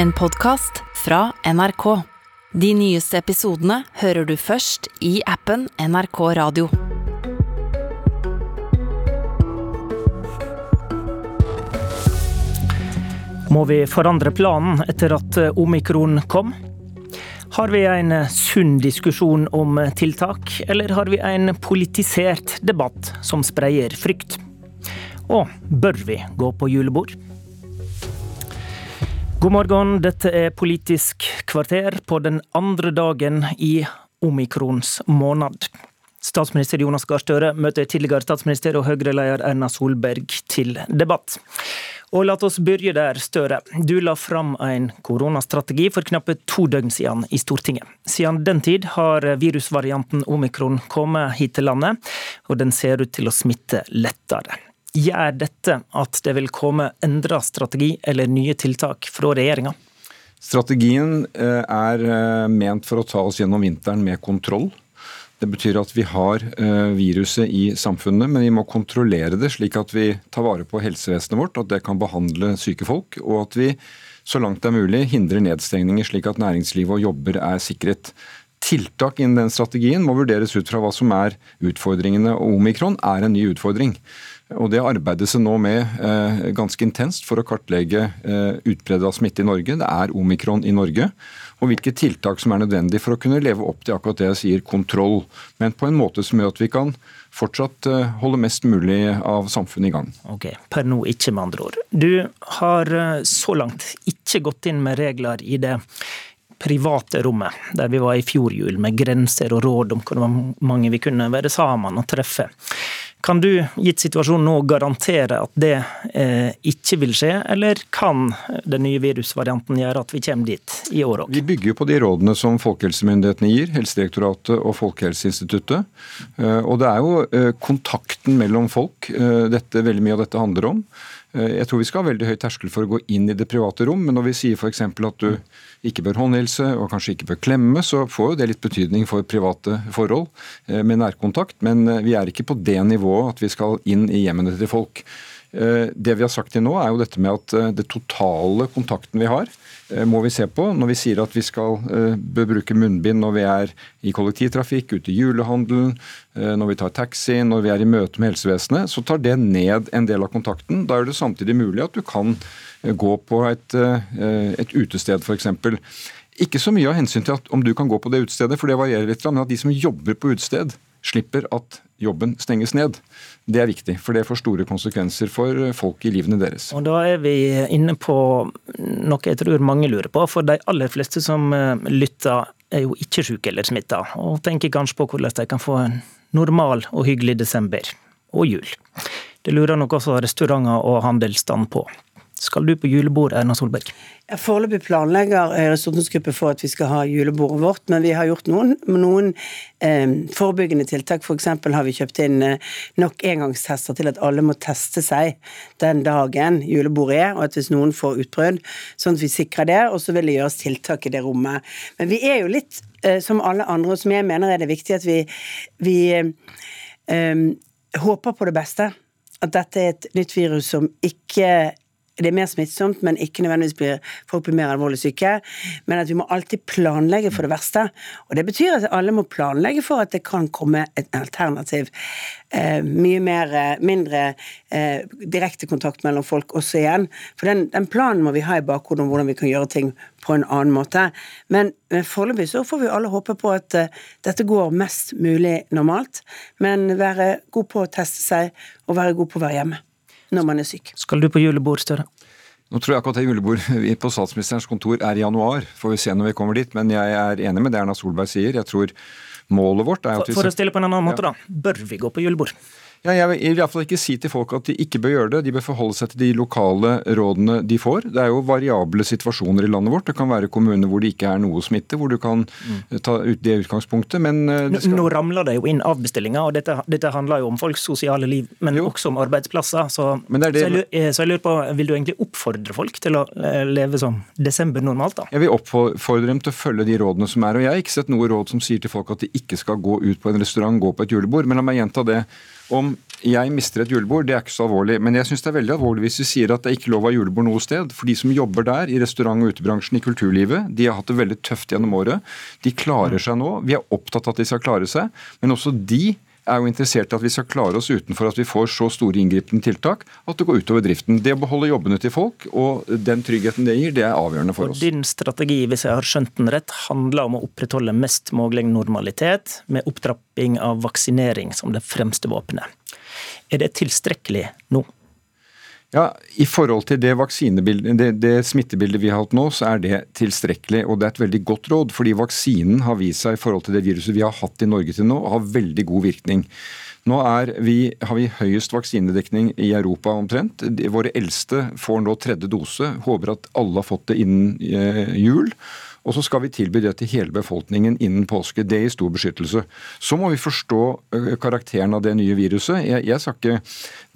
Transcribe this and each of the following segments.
En podkast fra NRK. De nyeste episodene hører du først i appen NRK Radio. Må vi forandre planen etter at omikron kom? Har vi en sunn diskusjon om tiltak, eller har vi en politisert debatt som spreier frykt? Og bør vi gå på julebord? God morgen, dette er Politisk kvarter på den andre dagen i omikrons måned. Statsminister Jonas Gahr Støre møter tidligere statsminister og Høyre-leder Erna Solberg til debatt. Og la oss begynne der, Støre. Du la fram en koronastrategi for knappe to døgn siden i Stortinget. Siden den tid har virusvarianten omikron kommet hit til landet, og den ser ut til å smitte lettere. Gjør dette at det vil komme endra strategi eller nye tiltak fra regjeringa? Strategien er ment for å ta oss gjennom vinteren med kontroll. Det betyr at vi har viruset i samfunnet, men vi må kontrollere det slik at vi tar vare på helsevesenet vårt, at det kan behandle syke folk, og at vi så langt det er mulig hindrer nedstengninger slik at næringslivet og jobber er sikret. Tiltak innen den strategien må vurderes ut fra hva som er utfordringene, og omikron er en ny utfordring. Og Det arbeides nå med eh, ganske intenst for å kartlegge eh, utbredet av smitte i Norge. Det er omikron i Norge. Og hvilke tiltak som er nødvendig for å kunne leve opp til akkurat det jeg sier, kontroll. Men på en måte som gjør at vi kan fortsatt eh, holde mest mulig av samfunnet i gang. Ok, Per nå ikke, med andre ord. Du har så langt ikke gått inn med regler i det private rommet, der vi var i fjor jul, med grenser og råd om hvor mange vi kunne være sammen og treffe. Kan du, gitt situasjonen nå, garantere at det eh, ikke vil skje, eller kan den nye virusvarianten gjøre at vi kommer dit i år òg? Vi bygger på de rådene som folkehelsemyndighetene gir, Helsedirektoratet og Folkehelseinstituttet. Eh, og det er jo eh, kontakten mellom folk eh, dette, veldig mye av dette handler om. Eh, jeg tror vi skal ha veldig høy terskel for å gå inn i det private rom, men når vi sier f.eks. at du ikke bør håndhilse og kanskje ikke bør klemme, så får jo det litt betydning for private forhold eh, med nærkontakt. Men eh, vi er ikke på det nivået at vi skal inn i hjemmene til folk. Det vi har sagt til nå, er jo dette med at det totale kontakten vi har, må vi se på. Når vi sier at vi skal bør bruke munnbind når vi er i kollektivtrafikk, ute i julehandelen, når vi tar taxi, når vi er i møte med helsevesenet, så tar det ned en del av kontakten. Da er det samtidig mulig at du kan gå på et, eh, et utested f.eks. Ikke så mye av hensyn til at om du kan gå på det utestedet, for det varierer litt, men at de som jobber på utested, slipper at jobben stenges ned. Det er viktig, for det får store konsekvenser for folk i livene deres. Og Da er vi inne på noe jeg tror mange lurer på. For de aller fleste som eh, lytter, er jo ikke syke eller smitta, og tenker kanskje på hvordan de kan få en normal og hyggelig desember og jul. Det lurer nok også restauranter og handelsstand på. Skal du på julebord, Erna Solberg? Foreløpig planlegger Høyres stortingsgruppe for at vi skal ha julebordet vårt, men vi har gjort noen, noen eh, forebyggende tiltak. F.eks. har vi kjøpt inn eh, nok engangstester til at alle må teste seg den dagen julebordet er, og at hvis noen får utbrudd, sånn at vi sikrer det. Og så vil det gjøres tiltak i det rommet. Men vi er jo litt eh, som alle andre, og som jeg mener er det viktig at vi, vi eh, håper på det beste. At dette er et nytt virus som ikke det er mer smittsomt, men ikke nødvendigvis blir folk blir mer alvorlig syke. Men at vi må alltid planlegge for det verste. Og det betyr at alle må planlegge for at det kan komme et alternativ. Eh, mye mer, eh, mindre eh, direkte kontakt mellom folk også igjen. For den, den, planen må vi ha i bakhodet om hvordan vi kan gjøre ting på en annen måte. Men, men foreløpig så får vi alle håpe på at uh, dette går mest mulig normalt. Men være god på å teste seg og være god på å være hjemme når man er syk. Skal du på julebord, Støre? Nå tror jeg akkurat det julebord på statsministerens kontor er i januar. Får vi se når vi kommer dit. Men jeg er enig med det Erna Solberg sier. Jeg tror målet vårt er at vi... For å stille på en annen måte, ja. da. Bør vi gå på julebord? Ja, jeg vil i hvert fall ikke si til folk at de ikke bør gjøre det. De bør forholde seg til de lokale rådene de får. Det er jo variable situasjoner i landet vårt. Det kan være kommuner hvor det ikke er noe smitte, hvor du kan mm. ta ut det utgangspunktet. Men det skal... Nå ramler det jo inn avbestillinger, og dette, dette, handler jo om folks sosiale liv, men jo. også om arbeidsplasser. Så, det det... Så, jeg lurer, eh, så, jeg lurer, på, vil du egentlig oppfordre folk til å eh, leve som desember normalt, da? Jeg vil oppfordre dem til å følge de rådene som er. Og jeg har ikke sett noe råd som sier til folk at de ikke skal gå ut på en restaurant, gå på et julebord. Men la meg gjenta det. Om om jeg mister et julebord, det er ikke så alvorlig. Men jeg syns det er veldig alvorlig hvis vi sier at det er ikke lov å ha julebord noe sted. For de som jobber der, i restaurant- og utebransjen, i kulturlivet, de har hatt det veldig tøft gjennom året. De klarer seg nå. Vi er opptatt av at de skal klare seg. Men også de er jo interessert i at vi skal klare oss utenfor at vi får så store inngripende tiltak at det går utover driften. Det å beholde jobbene til folk og den tryggheten det gir, det er avgjørende for oss. Og din strategi, hvis jeg har skjønt den rett, handler om å opprettholde mest mulig normalitet, med opptrapping av vaksinering som det fremste våpenet. Er det tilstrekkelig nå? Ja, I forhold til det, det, det, smittebildet vi har hatt nå, så er det tilstrekkelig. Og det er et veldig godt råd, fordi vaksinen har vist seg i forhold til det viruset vi har hatt i Norge til nå, har veldig god virkning. Nå vi, har vi høyest vaksinedekning i Europa omtrent. Våre eldste får nå tredje dose. Håper at alle har fått det innen eh, jul. Og så skal vi tilby det til hele befolkningen innen påske. Det i stor beskyttelse. Så må vi forstå karakteren av det nye viruset. Jeg, jeg skal ikke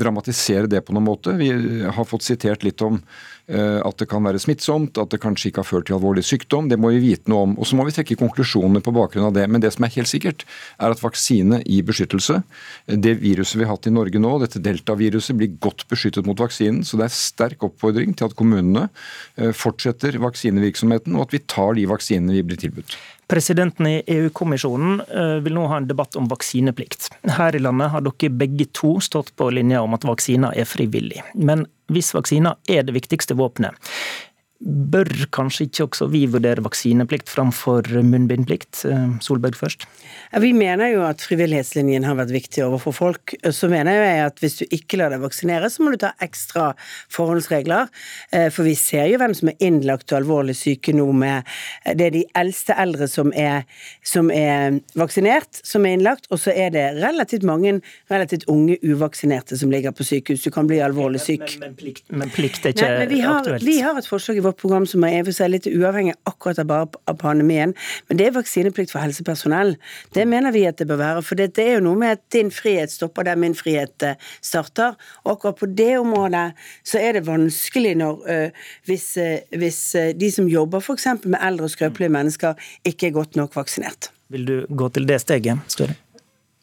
dramatisere det på noen måte. Vi har fått sitert litt om Eh, at det kan være smittsomt, at det kanskje ikke har ført til alvorlig sykdom. Det må vi vite noe om. Og Så må vi trekke konklusjoner på bakgrunn av det. Men det som er helt sikkert, er at vaksine i beskyttelse, det viruset vi har hatt i Norge nå, dette deltaviruset, blir godt beskyttet mot vaksinen. Så det er sterk oppfordring til at kommunene eh, fortsetter vaksinevirksomheten, og at vi tar de vaksinene vi blir tilbudt. Presidenten i EU-kommisjonen eh, vil nå ha en debatt om vaksineplikt. Her i landet har dere begge to stått på linja om at vaksiner er frivillig. Men hvis vaksiner er det viktigste våpenet, Bør kanskje ikke også vi vurdere vaksineplikt framfor munnbindplikt? Eh, Solberg først. Ja, vi mener jo at frivillighetslinjen har vært viktig overfor folk. Så mener jeg at hvis du ikke lar deg vaksinere, så må du ta ekstra forhåndsregler. Eh, for vi ser jo hvem som er innlagt og alvorlig syke nå med Det er de eldste eldre som er, som er vaksinert, som er innlagt, og så er det relativt mange relativt unge uvaksinerte som ligger på sykehus. Du kan bli alvorlig syk. Men, men, plikt, men plikt, er ikke Nei, vi har, aktuelt. Vi har et forslag i vårt program som er for seg litt uavhengig akkurat av bare av pandemien, men det er vaksineplikt for helsepersonell. Det mener vi at det bør være. For det, er jo noe med at din frihet stopper der min frihet eh, starter. Og akkurat på det området så er det vanskelig når øh, hvis, øh, hvis de som jobber f.eks. med eldre og skrøpelige mennesker, ikke er godt nok vaksinert. Vil du gå til det steget, Støre?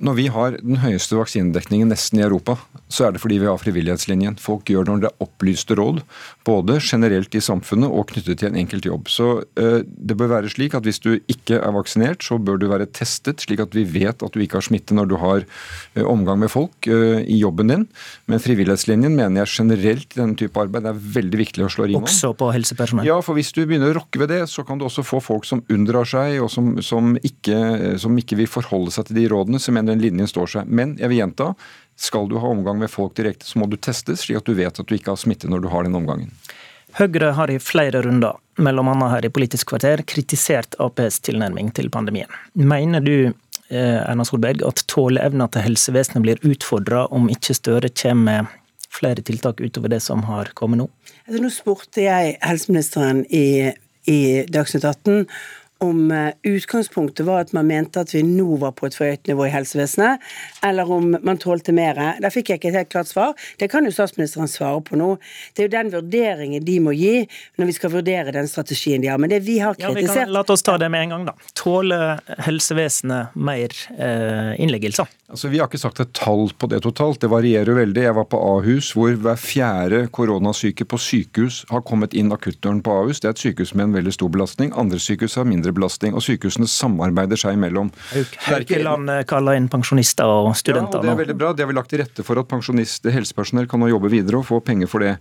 Når vi har den høyeste vaksinedekningen nesten i Europa, så er det fordi vi har frivillighetslinjen. Folk gjør når det er opplyste råd, både generelt i samfunnet og knyttet til en enkelt jobb. Så uh, det bør være slik at hvis du ikke er vaksinert, så bør du være testet, slik at vi vet at du ikke har smitte når du har uh, omgang med folk uh, i jobben din. Men frivillighetslinjen mener jeg generelt i denne type arbeid er veldig viktig å slå ring om. Også på helsepersonell? Ja, for hvis du begynner å rokke ved det, så kan du også få folk som unndrar seg, og som, som, ikke, som ikke vil forholde seg til de rådene. så mener den linjen står seg. Men jeg vil gjenta, skal du ha omgang med folk direkte, så må du testes, slik at du vet at du ikke har smitte når du har den omgangen. Høyre har i flere runder, bl.a. her i Politisk kvarter, kritisert Aps tilnærming til pandemien. Mener du eh, Erna Solberg, at tåleevna til helsevesenet blir utfordra om ikke Støre kommer med flere tiltak utover det som har kommet nå? Altså, nå spurte jeg helseministeren i, i Dagsnytt 18 om eh, utgangspunktet var at man mente at vi nå var på et for høyt nivå i helsevesenet, eller om man tålte mer. Der fikk jeg ikke et helt klart svar. Det kan jo statsministeren svare på nå. Det er jo den vurderingen de må gi når vi skal vurdere den strategien de har. Men det vi har kritisert ja, vi kan, La oss ta det med en gang, da. Tåler helsevesenet mer eh, innleggelser? Altså, Vi har ikke sagt et tall på det totalt, det varierer veldig. Jeg var på Ahus hvor hver fjerde koronasyke på sykehus har kommet inn akuttdøren på Ahus. Det er et sykehus med en veldig stor belastning. Andre sykehus har mindre belastning. Og sykehusene samarbeider seg imellom. Haukeland kaller inn pensjonister og studenter ja, og Det er veldig bra. Det har vi lagt til rette for at pensjonister, helsepersonell kan nå jobbe videre og få penger for det.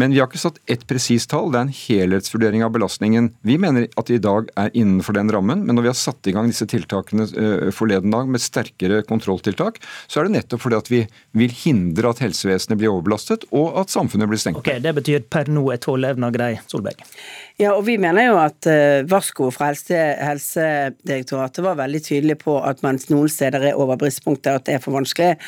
Men vi har ikke satt ett presist tall. Det er en helhetsvurdering av belastningen. Vi mener at det i dag er innenfor den rammen, men når vi har satt i gang disse tiltakene eh, forleden dag med sterkere kontrolltiltak, så er det nettopp fordi at vi vil hindre at helsevesenet blir overbelastet og at samfunnet blir stengt. Ok, Det betyr per nå er tåleevna grei, Solberg? Ja, og vi mener jo at uh, varsko fra helse, Helsedirektoratet var veldig tydelig på at man noen steder er over bristepunktet, at det er for vanskelig.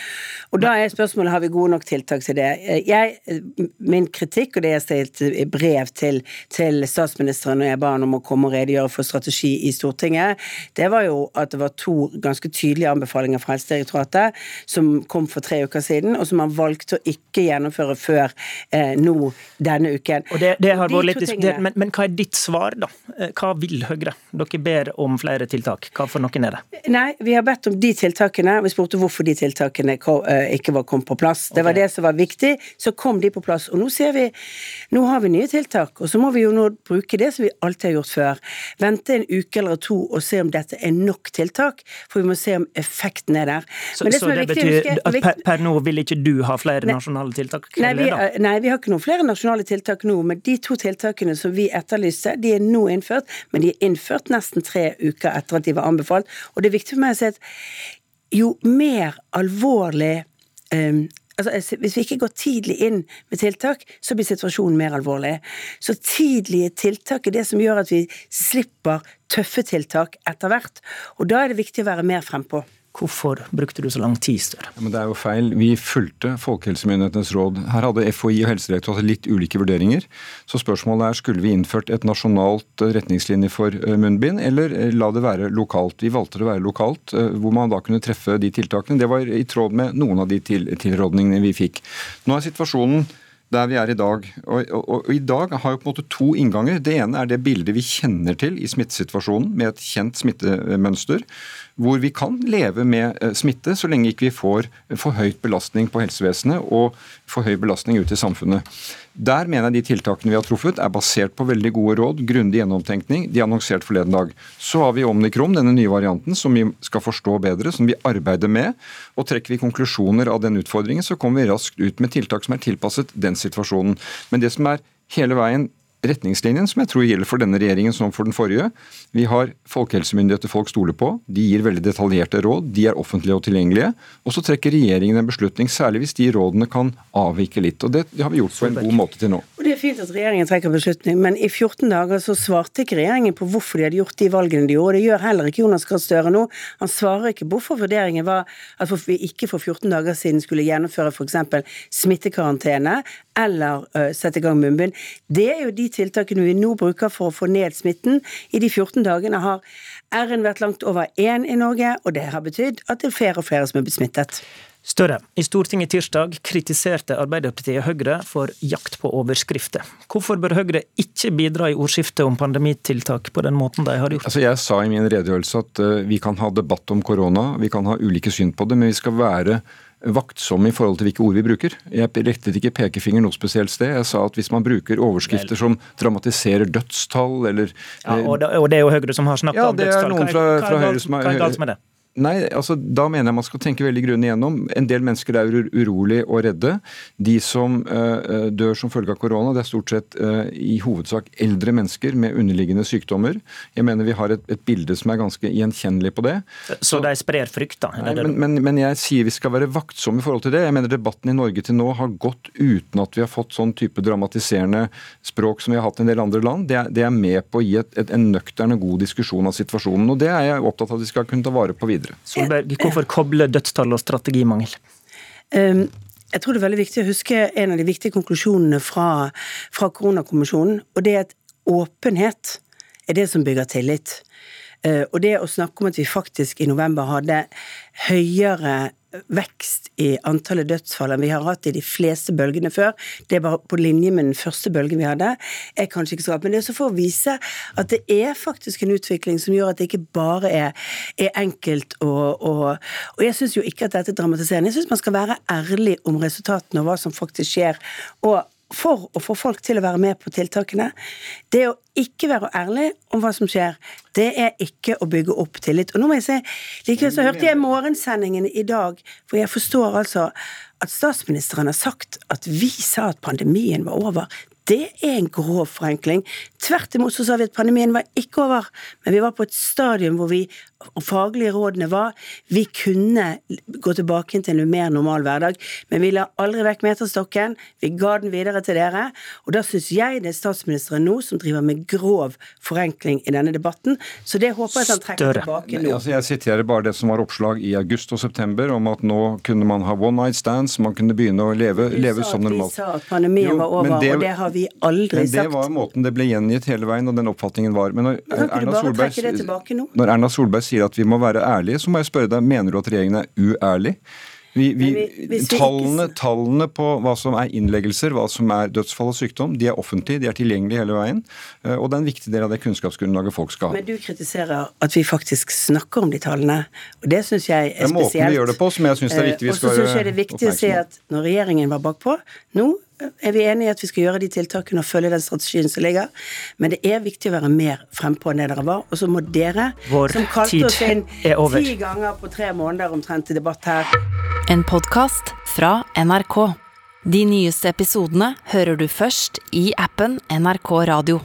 Og da er spørsmålet har vi gode nok tiltak til det. Jeg, min kritikk, og det jeg stilte i brev til, til statsministeren når jeg ba han om å komme og redegjøre for strategi i Stortinget, det var jo at det var to ganske tydelige anbefalinger fra Helsedirektoratet som kom for tre uker siden, og som man valgte å ikke gjennomføre før eh, nå denne uken. Og det, det har vært litt det, men, men hva er ditt svar, da? Eh, hva vil Høyre? Dere ber om flere tiltak. Hva for noen er det? Nei, vi har bedt om de tiltakene. Vi spurte hvorfor de tiltakene eh, ikke var kommet på plass. Det var det som var viktig. Så kom de på plass. Og nå ser vi Nå har vi nye tiltak, og så må vi jo nå bruke det som vi alltid har gjort før. Vente en uke eller to og se om dette er nok tiltak, for vi må se om effekten er der. Så det, så det betyr at per, per, nå vil ikke du ha flere nei, nasjonale tiltak? Nei vi, nei vi, har ikke noen flere nasjonale tiltak nå. Men de to tiltakene som vi etterlyste, de er nå innført. Men de er innført nesten tre uker etter at de var anbefalt. Og det er viktig for meg å si at jo mer alvorlig um, altså, Hvis vi ikke går tidlig inn med tiltak, så blir situasjonen mer alvorlig. Så tidlige tiltak er det som gjør at vi slipper tøffe tiltak etter hvert. Og da er det viktig å være mer frempå. Hvorfor brukte du så lang tid? Støre? Ja, det er jo feil. Vi fulgte folkehelsemyndighetenes råd. Her hadde FHI og Helsedirektoratet litt ulike vurderinger. Så spørsmålet er skulle vi innført et nasjonalt eh, retningslinje for eh, munnbind, eller eh, la det være lokalt. Vi valgte det å være lokalt, hvor man da kunne treffe de tiltakene. Det var i tråd med noen av de tilrådningene vi fikk. Nå er situasjonen der vi er i dag. Og, og, og, I dag har jo på en måte to innganger. Det ene er det bildet vi kjenner til i smittesituasjonen, med et kjent smittemønster hvor vi kan leve med eh, smitte så lenge ikke vi får for høyt belastning på helsevesenet og for høy belastning ut i samfunnet. Der mener jeg de tiltakene vi har truffet er basert på veldig gode råd, grundig gjennomtenkning. De er annonsert forleden dag. Så har vi omnikrom, denne nye varianten som vi skal forstå bedre, som vi arbeider med. Og trekker vi konklusjoner av den utfordringen, så kommer vi raskt ut med tiltak som er tilpasset den situasjonen. Men det som er hele veien retningslinjen, som jeg tror gjelder for denne regjeringen som for den forrige. Vi har folkehelsemyndigheter folk stoler på. De gir veldig detaljerte råd. De er offentlige og tilgjengelige. Og så trekker regjeringen en beslutning, særlig hvis de rådene kan avvike litt. Og det, har vi gjort på en god måte til nå. Og Det er fint at regjeringen trekker beslutning, men i 14 dager så svarte ikke regjeringen på hvorfor de hadde gjort de valgene de gjorde. Det gjør heller ikke Jonas Gahr Støre nå. Han svarer ikke hvorfor vurderingen var at vi ikke for 14 dager siden skulle gjennomføre f.eks. smittekarantene eller uh, sette i gang munnbind. Det er jo de tiltakene vi nå bruker for å få ned smitten. I de 14 dagene har R-en vært langt over én i Norge, og det har betydd at det er flere og flere som er blitt smittet. Støre, i Stortinget tirsdag kritiserte Arbeiderpartiet Høyre for jakt på overskrifter. Hvorfor bør Høyre ikke bidra i ordskiftet om pandemitiltak på den måten de har gjort? Altså jeg sa i min redegjørelse at uh, vi kan ha debatt om korona, vi kan ha ulike syn på det, men vi skal være vaktsomme i forhold til hvilke ord vi bruker. Jeg rettet ikke pekefinger noe spesielt sted. Jeg sa at hvis man bruker overskrifter som dramatiserer dødstall eller ja, og, det, og det er jo Høyre som har snakket ja, om dødstall. Hva er, hva er, hva er galt med det? Nei, altså da mener jeg man skal tenke veldig grundig igjennom. En del mennesker er urolig og redde. De som uh, dør som følge av korona, det er stort sett uh, i hovedsak eldre mennesker med underliggende sykdommer. Jeg mener vi har et, et bilde som er ganske gjenkjennelig på det. Så, Så de sprer frykt, da? Nei, men, men, men, jeg sier vi skal være vaktsomme i forhold til det. Jeg mener debatten i Norge til nå har gått uten at vi har fått sånn type dramatiserende språk som vi har hatt i en del andre land. Det er, det er med på å gi et, et, en nøktern og god diskusjon av situasjonen. og Det er jeg opptatt av at vi skal kunne ta vare på videre. Solberg, hvorfor koble dødstall og strategimangel? Um, jeg tror det er veldig viktig å huske en av de viktige konklusjonene fra, fra koronakommisjonen. Og det er at åpenhet er det som bygger tillit. Uh, og det å snakke om at vi faktisk i november hadde høyere vekst i antallet dødsfall enn vi har hatt i de fleste bølgene før. Det bare på linje med den første bølgen vi hadde. er kanskje ikke så rart, Men det er også for å vise at det er faktisk en utvikling som gjør at det ikke bare er, er enkelt og, og, og jeg syns jo ikke at dette er dramatiserende. Jeg syns man skal være ærlig om resultatene og hva som faktisk skjer. og for å få folk til å være med på tiltakene. Det å ikke være ærlig om hva som skjer, det er ikke å bygge opp tillit. Og nå må jeg si, Likevel så hørte jeg morgensendingen i dag, for jeg forstår altså at statsministeren har sagt at vi sa at pandemien var over. Det er en grov forenkling. Tvert imot så sa vi at pandemien var ikke over, men vi var på et stadium hvor vi og faglige rådene var vi kunne gå tilbake til en mer normal hverdag, men vi la aldri vekk meterstokken. Vi ga den videre til dere. Og da syns jeg det er statsministeren nå som driver med grov forenkling i denne debatten. Så det håper jeg at han trekker tilbake nå. Altså, jeg siterer bare det som var oppslag i august og september om at nå kunne man ha one night stands, man kunne begynne å leve, leve som normalt. Vi sa at pandemien jo, var over, det, og det har vi aldri sagt. Men det var måten det ble gjengitt hele veien, og den oppfatningen var. Men når Erna Solberg, når Erna Solberg sier at vi må være ærlige, så må jeg spørre deg, mener du at regjeringen er uærlig? Vi, vi, vi- tallene, tallene på hva som er innleggelser, hva som er dødsfall og sykdom, de er offentlige, de er tilgjengelige hele veien. eh, Og det er en viktig del av det kunnskapsgrunnlaget folk skal ha. Men du kritiserer at vi faktisk snakker om de tallene, og det syns jeg er spesielt. Det er måten vi gjør det på som jeg synes det er viktig vi skal Og så syns jeg det er viktig å si at når regjeringen var bakpå Nå er vi enige i at vi skal gjøre de tiltakene og følge den strategien som ligger, men det er viktig å være mer frempå enn det dere var. Og så må dere, Vår som kalte oss inn ti ganger på tre måneder omtrent i debatt her En podkast fra NRK. De nyeste episodene hører du først i appen NRK Radio.